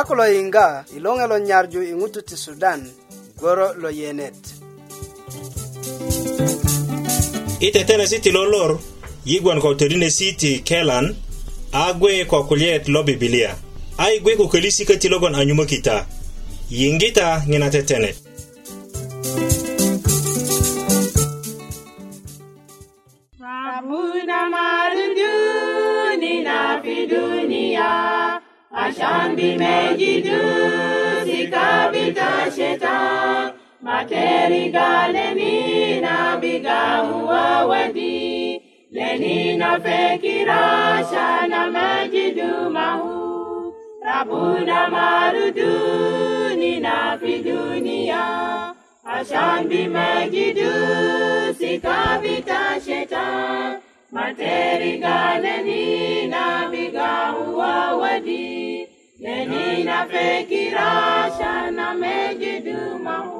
Dhako lo inga ilonge lo nyarju ing'utu ti Sudan gwro lo yenet. Itetele siti lolor yigwan ko terine siti Kelan agwe kwa kulyet lo Biblia. Ai gwe kukelisi ka tilogon anyuma kita. Yingita ng'ina tetenet. meji du si kabita shetan Makeri galeni na bigamuwa wadi Leni na fekira shana majidu mahu Rabuna marudu nina fi dunia Ashambi mejidu sikabita shetan materi ga leni na biga huwa wadi leni na fekira shana mejidu mahu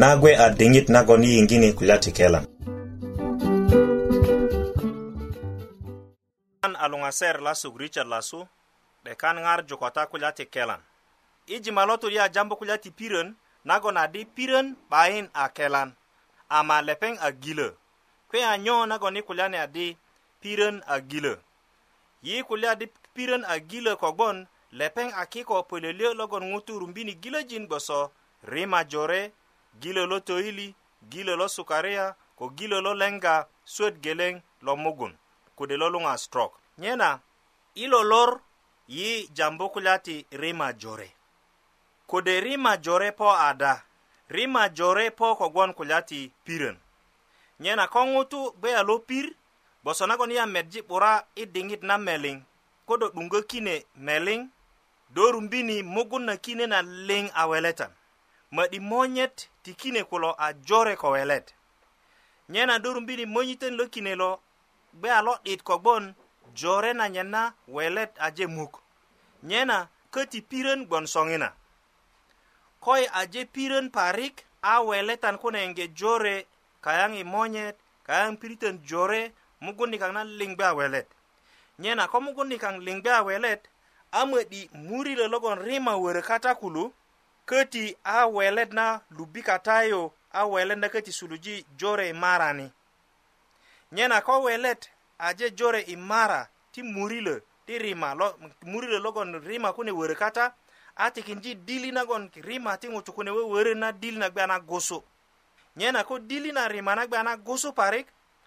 nagwe a diŋit nagon yi kulati kulya ti kelan an a luŋaser lasuk richard lasu 'dekan ŋar jukota kulya ti kelan i jimalotur yi a jambu kulya ti pirön nagon adi pirön 'bayin a kelan ama lepeŋ a gilö kpe a nyo nagon yi kulya ni adi pirön a gilö yi kulya di pirön a gilö kogbon lepeŋ a kiko pölölyö logon ŋutu rumbini gilöjin gboso rima jore gilö lo töili gilö lo sukaria ko gilö lo lenga suwöt geleŋ lo mugun kode lo luŋa strok nyena ilo lor yi jambu kulya ti rima jore kode rima jore po ada rima jore po kogwon kulyati piren nyena ko ŋutu gbe a lo pir boso nagon ya medji 'bura i diŋit na meliŋ kodo 'duŋgö kine meliŋ do rumbini mugun na kine na liŋ a weletan ma'di monyet ti kine kulo a jore ko welet nyena do rumbini monyiten lo kine lo gbe a lo'dit kogbon jore na nyena welet aje muk nyena köti piren gbon soŋina koi aje piren parik a weletan kunenge jore kayang imonyet kayang piriten jore mugundi kang na lingbe a welet nyena ko mugundi kang lingbe a welet a mwedi muri le logon rima were kata kulu keti a welet na lubi katayo a welet na keti suluji jore imarani nyena ko welet aje jore imara ti muri le ti rima lo, muri le logon rima kune were kata kulu a tikin ji dili nagon rima ti ŋutu kune wöwörö na dili na gbe na gusu nye na ko dili na rima na gbe na gusu parik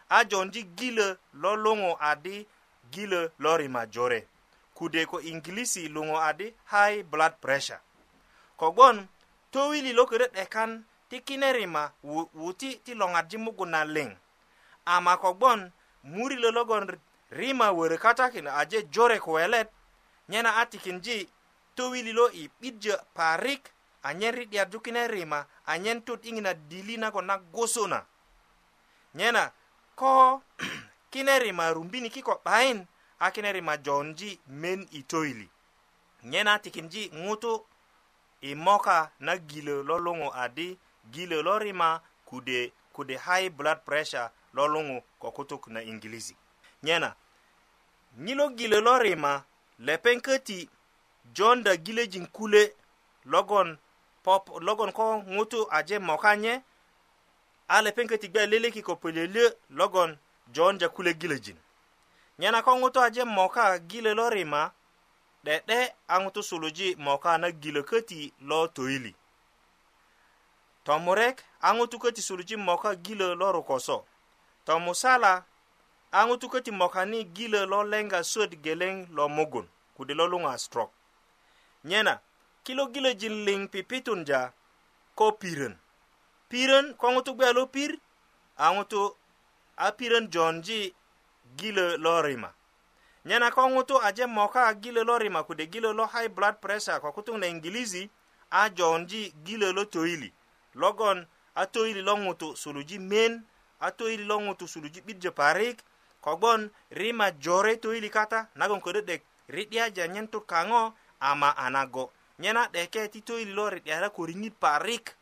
a jonji gilö lo luŋu adi gilö lo rima jore kude ko inglisi luŋu adi high blood pressure kogbon towili lo körö 'dekan ti kine rima wuti ti loŋarji mugun na liŋ ama kogbon murilo logon rima wörö katakin aje jore kuwelet nye na a tikinji towililo i 'bijö parik anyen ri'diyarju kine rima anyen tut i ŋina dili nago na gusu na nyena ko kine rima rumbini kiko 'bayin a kine rima jonji men i toili nyena tikinji ŋutu i moka na gilö lo luŋu adi gilö lo rima kude kude high blood pressure lo luŋu ko kutuk na ingilizi nyena nyilo gilö lo rima lepeŋ köti jonda gilejin kule logon pop logon ko ngutu aje mokanye ale penke ti gbe lele ki ko pelele logon jonja kule gilejin nyana ko ngutu aje moka gile lori ma de de angutu suluji moka na gile keti lo toili tomurek angutu keti suluji moka gile loro koso tomusala angutu keti moka ni gile lo lenga sod geleng lo mugun kudilo lunga stroke nyena kilogilojin liŋ pipitun ja ko pirön pirön ko ŋutu gbe lo pir a ŋutu a pirön jonji gilö lo rima nyena ko ŋutu aje moka gilö lo rima kode gilö lo high blood pressure ko kutuŋ na ingilizi a jonji gilö lo toyili logon a toyili lo ŋutu suluji men a toyili lo ŋutu suluji 'bijö parik kogbon rima jore toyili kata nagon ko de'dek ri'diaja nyen tut kaŋo ama anago nyena deke ti toyili lo ridyara ko riŋit parik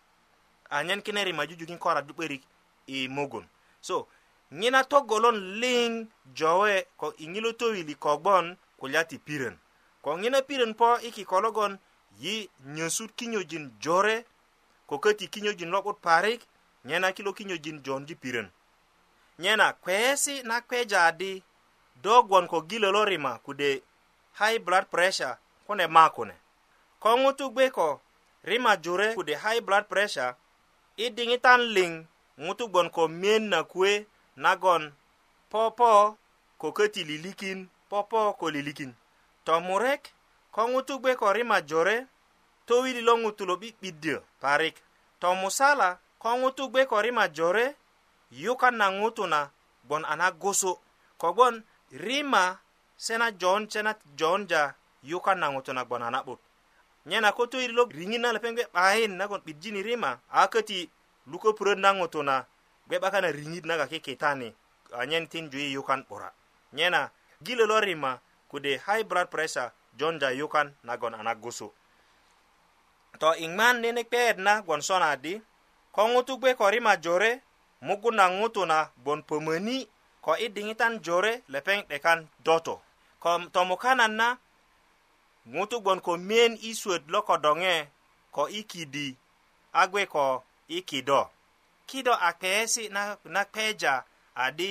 anyen ah, kine ri majujukin kora di 'börik i mugun so ŋina togolon liŋ jowe ko iŋilo toyili kogbon kulya ti pirön ko ŋina pirön po i kiko logon yi nyösut kinyojin jore ko köti kinyojin lo'but parik nyena kilo kinyojin jondi pirön nyena kweesi na kwejadi dogwon ko gilo lo rima kude high blood pressure kune makune ko ŋutu gbe ko rima jure kude high blood pressure i diŋitan liŋ ŋutu gbon ko miyen na kuwe nagon popo ko köti lilikin popo ko lilikin tomurek ko ŋutu gbe ko rima jore towili lo ŋutu lo 'bi'biddyö parik tomusala ko ŋutu gbe ko rima jore yukan na ŋutu na gbon a na gusu kogbon rima sena joon sena joonja yukan na ŋutu nagon a na'but nyena ko toyit lo riŋit na lepeŋ gbe 'bayin nagon 'bijini rima a köti luko puröt na ŋutu na gbe 'bakan na riŋit naga kikitani anyen tinju i yukan 'bura nyena gilö lo rima kode high blood pressure jonja yukan nagon a nagusu to iŋman nene kpeyet nagon sona di ko ŋutu gbe ko rima jore mugun na ŋutu na gbon pömöni ko i diŋitan jore lepeŋ 'dekan doto ko tomukanan na ŋutu gbon ko miyen i suwet loko doŋe ko i kidi a gwe ko i kido kido a peesi na, na peja adi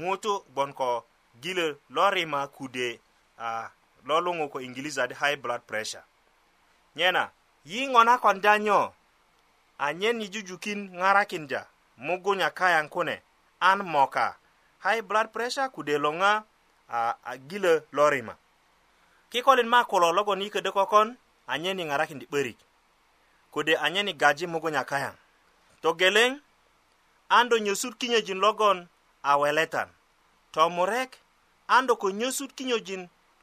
ŋutu gbon ko gilö lo rima kude a lo luŋu ko ingiliza adi high blood pressure nyena yiŋo na konda nyo anyen yi jujukin ŋarakinda mugunya kayaŋ kune an moka high blood pressure kude lo ŋa gilö lo rima kikolin ma kulo logon i ködö kokon anyen i ŋarakindi 'börik kode anyen i gaji mugunya kayaŋ togeleŋ an do nyösut kinyöjin logon a weletan tomurek an do ko nyösut kinyöjin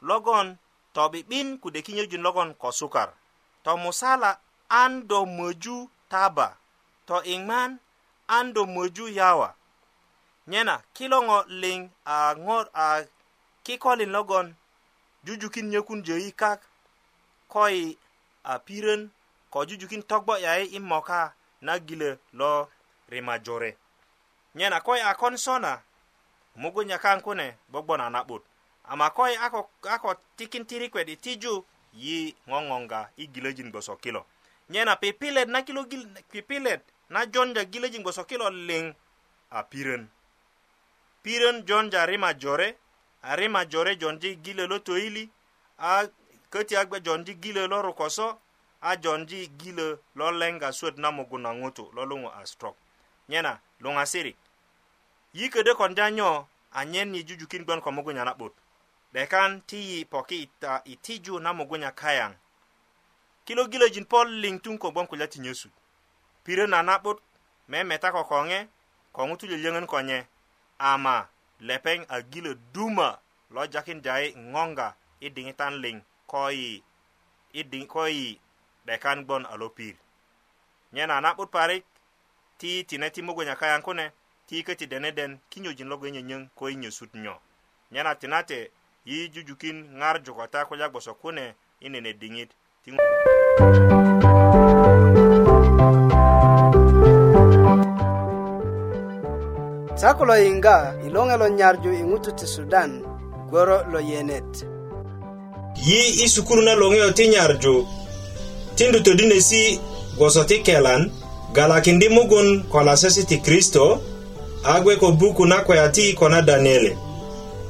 logon tobi'bin kode kinyöjin logon ko sukar tomusala an do möju taba to iŋman an do möju yawa nyena kilo ŋo liŋ a ŋo a kikolin logon jujukin nyökun jöi kak koi a pirön ko jujukin togbo yayi i moka na gilö lo rima jore nyena koi a kon sona mugunya kaŋ kune bogbon a na'but ama koi ako, ako tikin ti rikwet i tiju yi ŋoŋoŋga i gilöjin gboso kilo nyena pipilet na, kilo gil, pipilet na jonja gilöjin gboso kilo liŋ a pirön pirön jonja rima jore a rima jore jon di gile lo toili a köti agbe jon di gile lo ruko so a jon di gile lo lenga suwet na mugu na ŋutu lo luŋu a strok nyena luŋasiri yi ködö konda nyo anyen yi jujukin gwon ko mugunya na'but 'dekan ti yi poki ita itiju na mugunya kayaŋ kilo gilojin po liŋ tuŋ ko gbon kulya ti nyesu pirö na na'but memeta kokoŋe ko ŋutu lyölyöŋön ko nye ama lepeŋ a gi lo duma lo jakindai ŋoŋga i diŋitan liŋ ko yi i diŋ ko yi 'dekan gbon a lo pir nyena na'but parik ti tine ti mugunya kayan kune ti köti deneden kinyojin logo nyönyöŋ ko i nyesut nyo nyena tinate yi jujukin ŋarju kata kulya gboso kune i nene diŋit ti chako lo inga ilongelo nyarju ing'utu ti Sudan gwro lo yenet. Yi isukuru ne longeyo ti nyarju tindu to dine si goso ti kelan galaki ndi mugun kola sesiti Kristo agwe ko buku nakwe ati kona Daniele.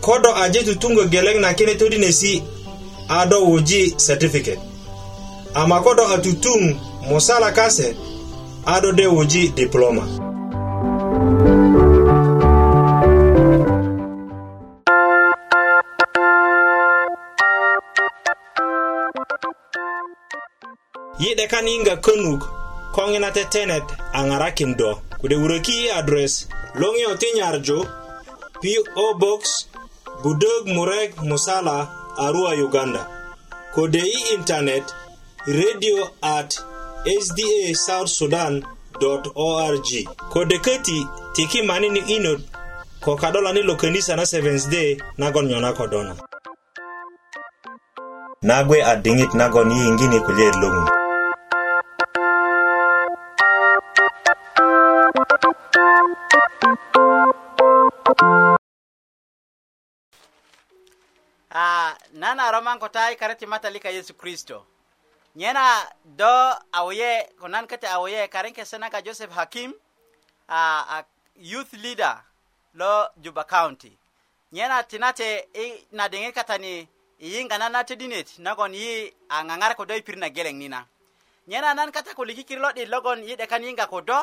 Kodo aje tutungo geleng na kene to dine si ado woji certificate. Ama kodo atutung musala kase ado de woji diploma. diploma. yi'de kan yiŋga könuk koŋina tetenet a ŋarakin do kode wuröki i adres loŋiyo ti nyarju po box budök murek musala arua uganda kode i intanet radio at sda south sudan org kode köti tiki manini inot ko kadolani lo könisa na 7 day nagon nyona kodona nagwe a diŋit nagon yiyiŋgini kulyeet loŋun a ah, nana roman ko tai karati mata lika yesu kristo nyena do awye ko nan kate awye karin ke senaka joseph hakim a, a youth leader lo juba county nyena tinate i na dinge katani iinga nana te dinet nagon yi angangara ko do pirna geleng nina nyena nan kata ko likikir lo di logon yi de kaninga ko do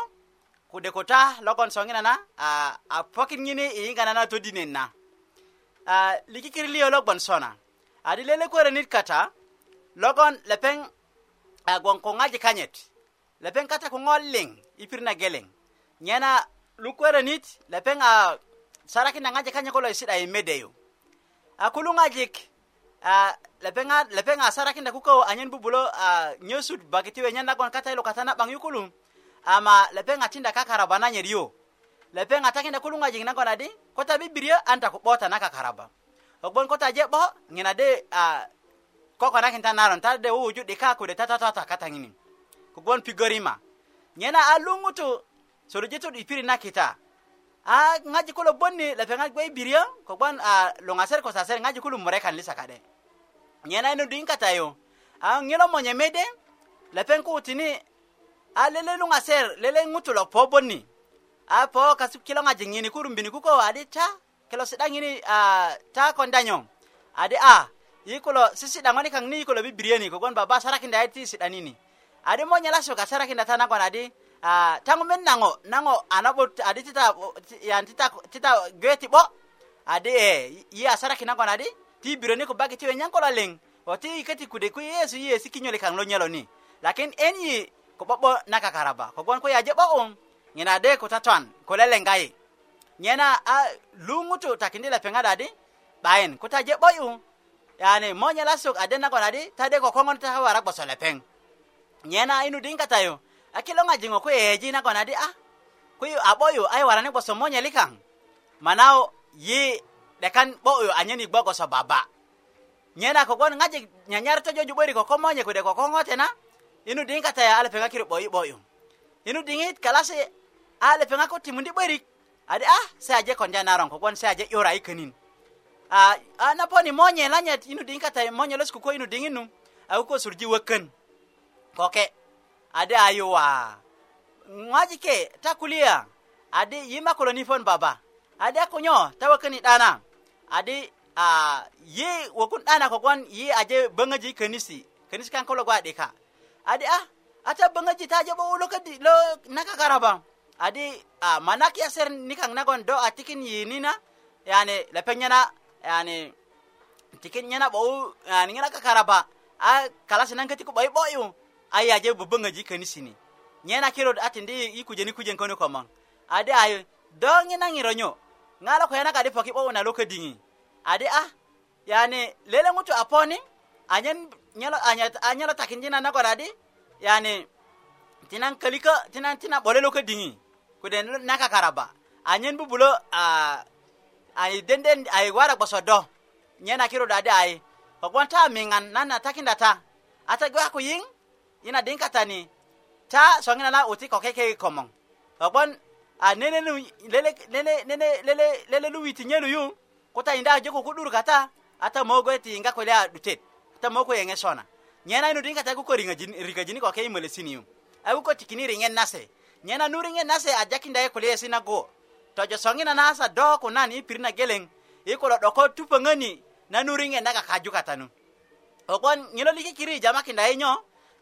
kudekota logon songina na a, a pokin nyini iinga nana to dinen na, na. uh, lo logon sona adi ah, lele kwerenit kata logon lepeŋ uh, ah, gboŋ ko ŋojik kanyit lepeŋ kata koŋo liŋ i pirit na geleŋ nyena lukwerenit lepeŋ a uh, sarakinda ŋojik kanye kulo i si'da i e medeyu a uh, kulu ŋojik uh, ah, lepeŋ a sarakinda kuko anyen bubulo uh, nyösut bakitiwe nyen nagon kata ilo kata na ama lepeŋ a tinda kakaraba yu lepeŋ a takinekulu ŋojik nagon adi ko ta bibiryö an ta ku'bota na kakaraba kogboŋ ko ta je'bo ŋina de kokonakin ta naron ta de wuwuju 'dika kode ta totota kataŋini kogboŋ pigorima nyena a luŋutu sorujitu 'dipirit na kita a ŋojik kulo bot ni lepeŋat gbe bibiryö kogboŋ luŋaser ko sasere ŋojik kulu murekan lisa ka'de nyena yinu diŋkata yu a ŋilo monye mede lepeŋ ku wutini a lele luŋaser lele ŋutu lo po bot ni apo kasip kilo ŋajik kuru mbini kuko adi cha kilo si'da ngini uh, ah, ta kondanyo adi a ah, i sisi dangoni ŋoni kaŋ ni i kulo bibiriyeni kogwon baba sarakinda yit ti si'danini adi monyalasu ka sarakinda ta nagon adi uh, tangu naŋo nango nango na'but adi tita yan tita tita gwe ti 'bo adi e eh, yi a saraki nagon adi ti bironi kubaki ti wenyaŋ kulo liŋ wo ti köti kude ku yeyesu kinyo kinyöli kaŋ lo ni lakin enyi yi ko 'bo'bo na kakaraba kogwon ko yaje 'bo'uŋ nyena de ko tatwan ko lele ngai nyena a lu mutu takinde la penga dadi bain ko ta je boyu yani mo nyela sok adena ko dadi ta de ko kongon ta hawara ko sole peng nyena inu dinga tayo akilo ngaji ngo ko eji na ko nadi a ko yu aboyu ai warani ko so mo nyelikang manao yi dekan boyu anyeni gbo ko so baba nyena ko gon ngaji nyanyar to joju bori ko komonye ko de ko kongote na inu dinga tayo alpe ngakiru boyu boyu inu dingit kalase a lepe ŋa ko timundi 'börik adi a ah, se aje konja naron kogwon se aje 'yura yi könin a naponi monye lanyet yinu diŋ kata monye losku ko yinu diŋin nu a ko surji wökön koke adi ayuwa ŋwajike ta kulia adi yima kulo nipon baba adi a kunyo ta wökön yi 'dana adi a yi wökun 'dana kogwon yi aje böŋöji yi könisi könisi kaŋ kulo gwa 'dika adi a ah, ata böŋöji ta aje 'bo wulo ködi lo nakakaraba adi a ah, manak ya yaser nikang nagon do atikin ah, yinina yani lepenyana yani tikin nyana bau yani ah, ngana kakaraba a kala sinan kati ko bai boyu ai aje bubun aji kani sini nyana kiro atin di ikuje ni kujen kono komang adi ayo do ngina ngironyo ngala ko yana kadi poki bau na dingi adi ah yani lele mutu aponi anyen nyalo anyat anyalo takinjina nagoradi yani tinan kalika tinan tina bole dingi kuden naka karaba anyen bubulo a ai denden ai wara kwaso do nyena kiro dade ai hokwan ta mingan nana takinda ta ata gwa ku yin ina denka tani ta songina la uti kokeke komon hokwan a nene lu lele nene nene lele lele lu witi nyenu yu kota inda je ku kudur kata ata mogo eti inga kole a dutet ata mogo yenge sona nyena inu denka ta ku koringa jin rika jini kokeke imele siniu aku ko tikini ringen nase nyena nuriŋe nase a jakinda i kulyesi nagu tojosoŋina nasa do kunan i pirit na geleŋ i kulo 'doko tupöŋöni na nuriŋe na kakaju katanu kogwon ŋilo likikiri jamakinda i nyo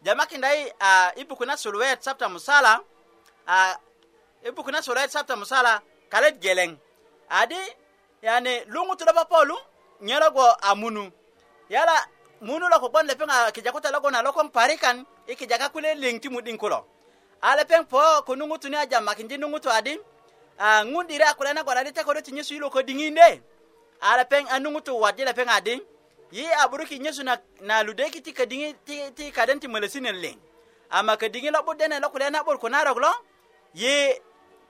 jamakinda i uh, i buku na suluwet sapta musala uh, i buku na suluwet sapta musala kalet geleŋ adi yani luŋutu lo popolu ŋelogo a munu yala munu lo kogwon lepeŋ a kijakuta logon a lokon parikan i kijaka kule liŋ ti mu'diŋ kulo ale peŋ po ko nuŋutuni a jamakindi nuŋutu adiŋ ŋundiri a kulya nagolani te ko do ti nyesu yilo ko diŋinde ale peŋ a nuŋutu wadi lepeŋ adiŋ yi a buruki nyesu na, na ludeki ti kadiŋi ti, ti kaden ti mölesinön liŋ ama kadiŋi lo 'budene lo kulya na'but ko narok lo yi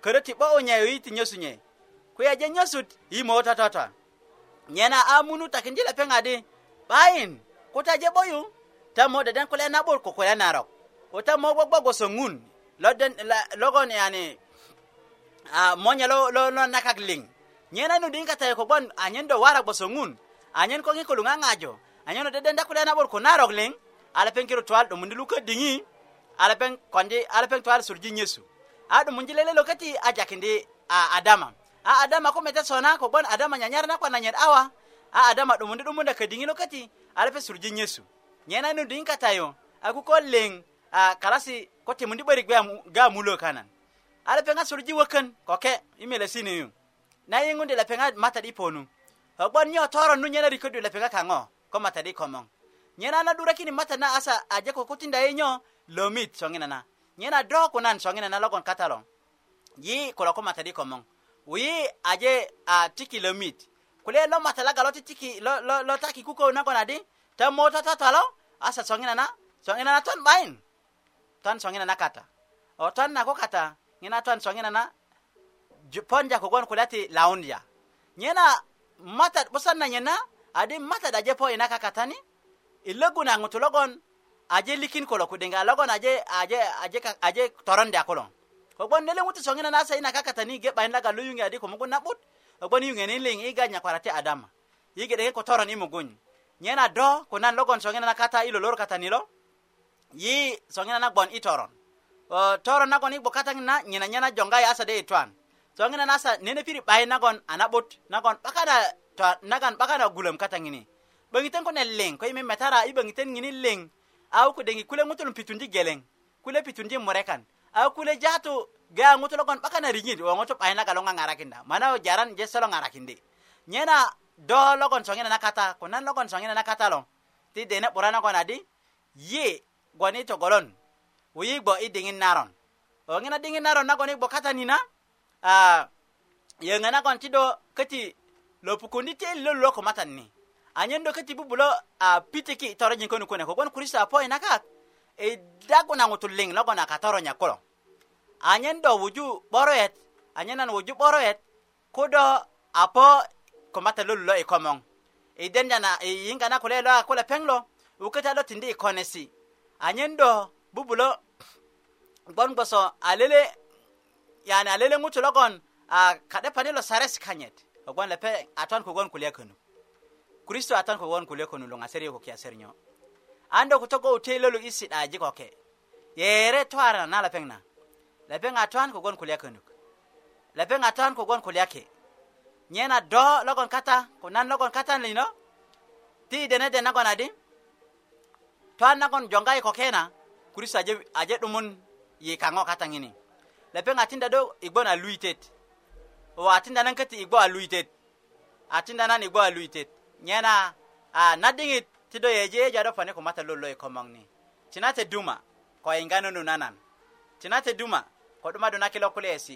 ködö ti 'bo'yu nye yi ti nyesu nye kuyeje nyesut yi mo totota nyena a munu takindi lepeŋ adi 'bayin kutaje 'boyu ta mo deden kulya na'but ko kulya narok ko ta mo gbogbo gwoso ŋun lodon logon yani a ah, monya lo lo no nakak ling nyena no din kata ko bon anyen do wara boso ngun anyen ko ngiko lunga ngajo anyen no deden dakule na bor ko narok ling ala pen kiro twal do mundi luka dingi ala pen kondi ala pen twal surji nyesu a do mundi lele lokati ajakinde a adama a adama ko meta sona ko bon adama nyanyar na ko nanyen awa a adama do mundi do munda kadingi lokati ala pen surji nyesu nyena no din kata yo aku ko ling a ah, karasi ko te mundi bari gwa ga mulo kanan ala penga surji wakan ko ke imele sine yu na yingunde la penga mata di ponu hobon nyo toro nu nyena rikodu la penga kango ko mata di komong nyena na dura kini mata na asa aje ko kutinda yenyo lomit songena na nyena dro kunan songena na logon katalo yi ko la ko mata di komong uyi aje a tiki lomit kule lo mata la galoti tiki lo lo, lo taki kuko na kona di ta mota tatalo asa songena na songena na ton bain twan soŋina na kata o twan na ko kata ŋina twan soŋina na ponja kogon kulya ti launja nyena mata 'busan na nyena adi matat aje po ina kakatani i logu na ŋutu logon aje likin kulo kudiŋa logon aje aje aje aje torondya kulo kogbon nele ŋutu soŋina na se ina kakatani ge 'bayin laga lo yuŋe adi ko mugun na'but kogbon yuŋenin liŋ i gan nyakwara ti adama i ge'deke ko toron i mugun nyena do kunan logon soŋina na kata i lolor katani lo, lor katani lo yi soŋina eh, na gbon itoron toron uh, toron nagon i katang na nyinanyina joŋga yi asade yi twan na nasa nene piri gon nagon a na'but nagon to nagan paka da gulam katang kune liŋ ko i metara i 'böŋiten ngini leng au ko dengi kule ŋutulun pitundi geleng kule pitundi murekan au kule jatu ga ŋutu logon 'bakana riŋit wo ngoto 'bayi naga lo ngarakinda mana jaran solo ngarakinde nyena do logon soŋina na kata konan nan logon soŋina na kata lo ti dene 'bura gon adi ye gwani togolon wi gbo i diŋit naron o ŋina diŋit naron nagon i gbo katani na a yöŋö nagon ti do köti lopukundi ti lo lo ko matan ni anyen do köti bubulo a pitiki i torojin könu kune kogwon kristo e a poyi nakak i dagu na ŋutu liŋ logon a katoronya kulo anyen do wuju 'boroyet anyen nan wuju 'boroyet kudo a po ko mata lo lulo i komoŋ i denja na i yiŋga na kule lo a kule peŋ lo wuköti a lo tindi i konesi' anyen do bubulo gbon gboso alele yani alele ŋutu logon a ka'depani lo sares kanyet kogwon lepe atwan kogwon kulya könu kristo atwan kogwon kulya könu lo ŋaser yu kokiyaser nyo an do kutogo wute lolu i si'daji koke yere twarana na lepeŋ na lepeŋ atwan kogwon kulya könuk lepeŋ atwan kogwon kulya ke nyena do logon kata ko nan logon kata lino ti dene den nagon adi to an nagon jonga i kokena kristo aje, aje dumun yi kaŋo kata ŋini lepeŋ atinda do igbon a luitet o atinda nan köti igbo a luitet atinda nan igbo a luitet nyena a na diŋit ti do yeje yeja do pani kumata lo loi komoŋ ni tina te duma ko yiŋganu nu nanan tina te duma ko 'dumadu na kilo kulyesi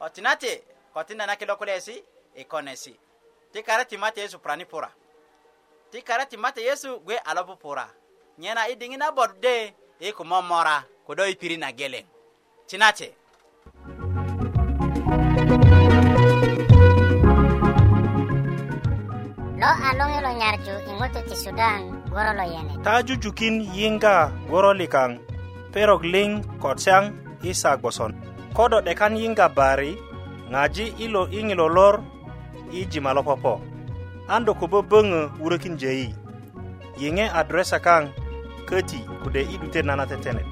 o tina te ko tinda na kilo kulyesi i konesi ti kara timate yesu prani pura ti kara timate yesu gwe a lopu pura nyena i diŋit nabot de i kumomora kodo i pirit na geleŋ cinace lo a loŋe lo nyarju i ŋutu ti sudan goro lo yene ta jujukin yiŋga goro likaŋ perok liŋ kotyaŋ i sa gboson ko do 'dekan yiŋga bari ŋaji i lo iŋilo lor i jima lo popo an do ko böböŋö wurökin jeyi yiŋe adresa kaŋ kati ko de iɗute nanata tenet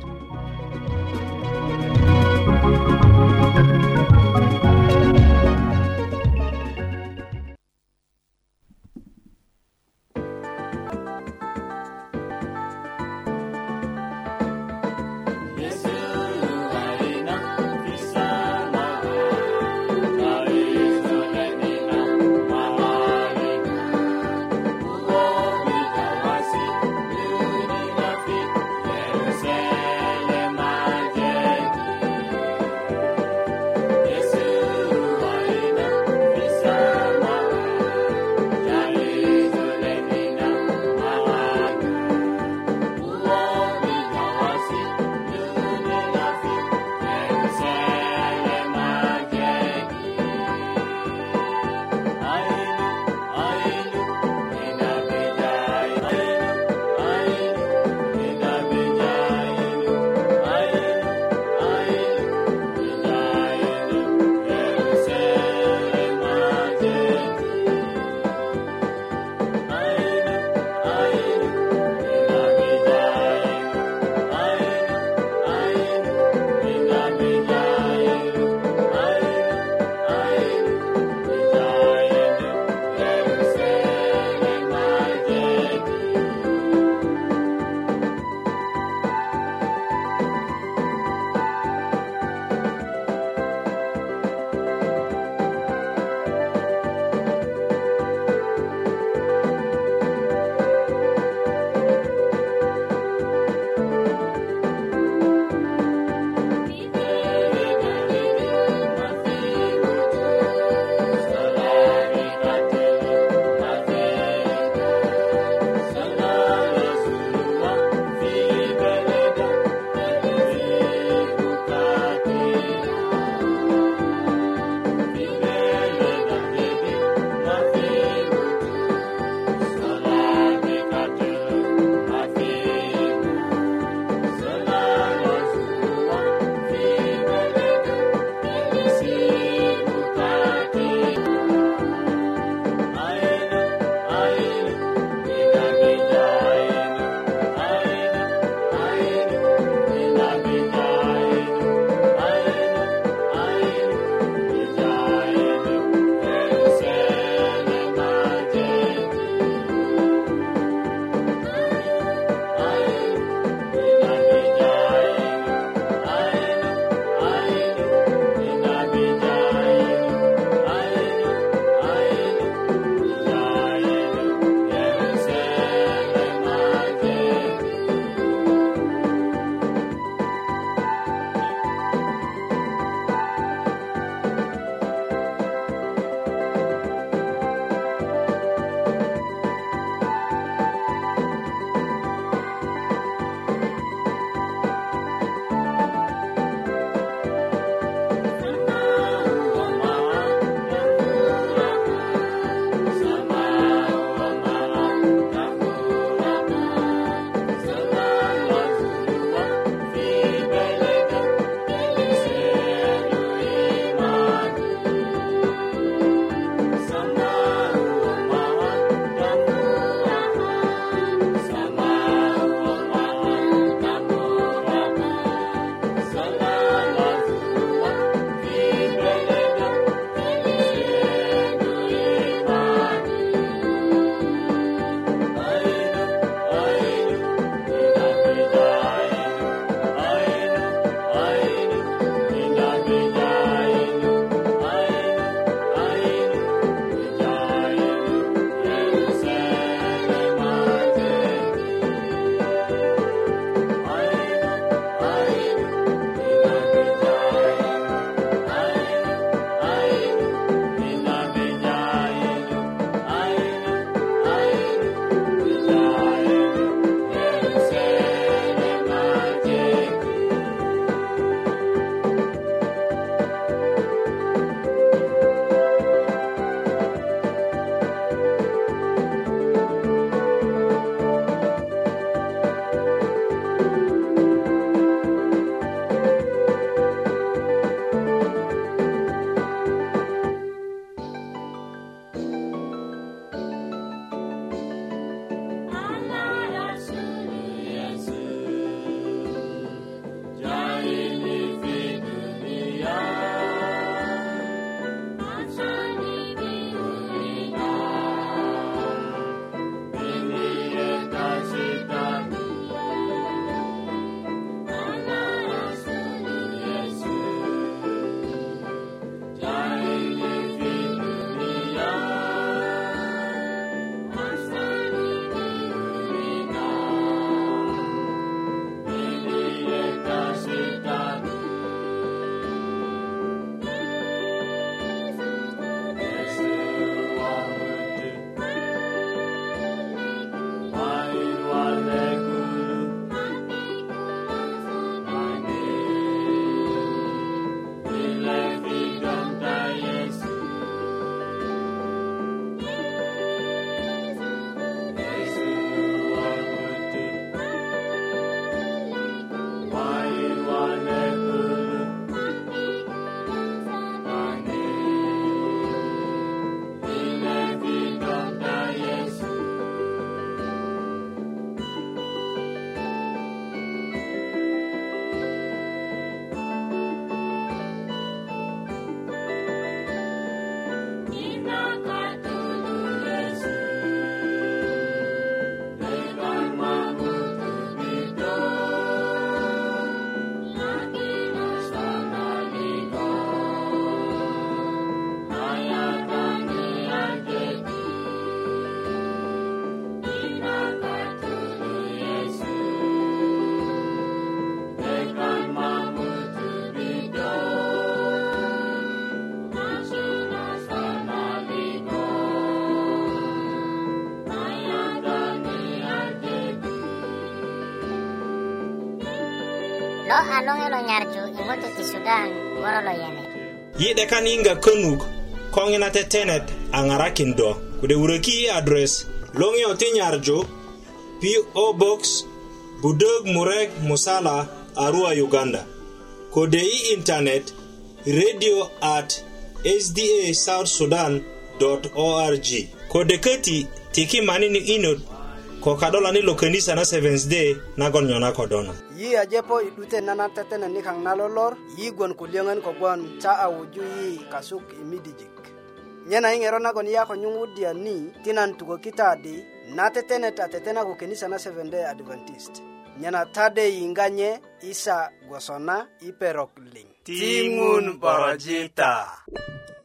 anong elo nyarju imoto ti sudan woro lo yene yi'de kaniŋga könuk ko ŋina tetenet a do kode wuröki address adres loŋiyo nyarju PO Box Budog Murek Musala Arua Uganda kode i intanet radio at sda south kode köti tiki manini inot kokadola ni lokenisa na Seventh Day nagon nyona kodona. Yi ajepo idute nana tetene ni kang nalolor, yi gwan kulyongan kogwan cha awuju yi kasuk imidijik. Nyena ingero nagon ya konyungudia ni tinan tuko kitadi na tetene ta tetena kukenisa na Seventh Day Adventist. Nyena tade inganye isa gwasona iperok ling. Timun porojita. Timun porojita.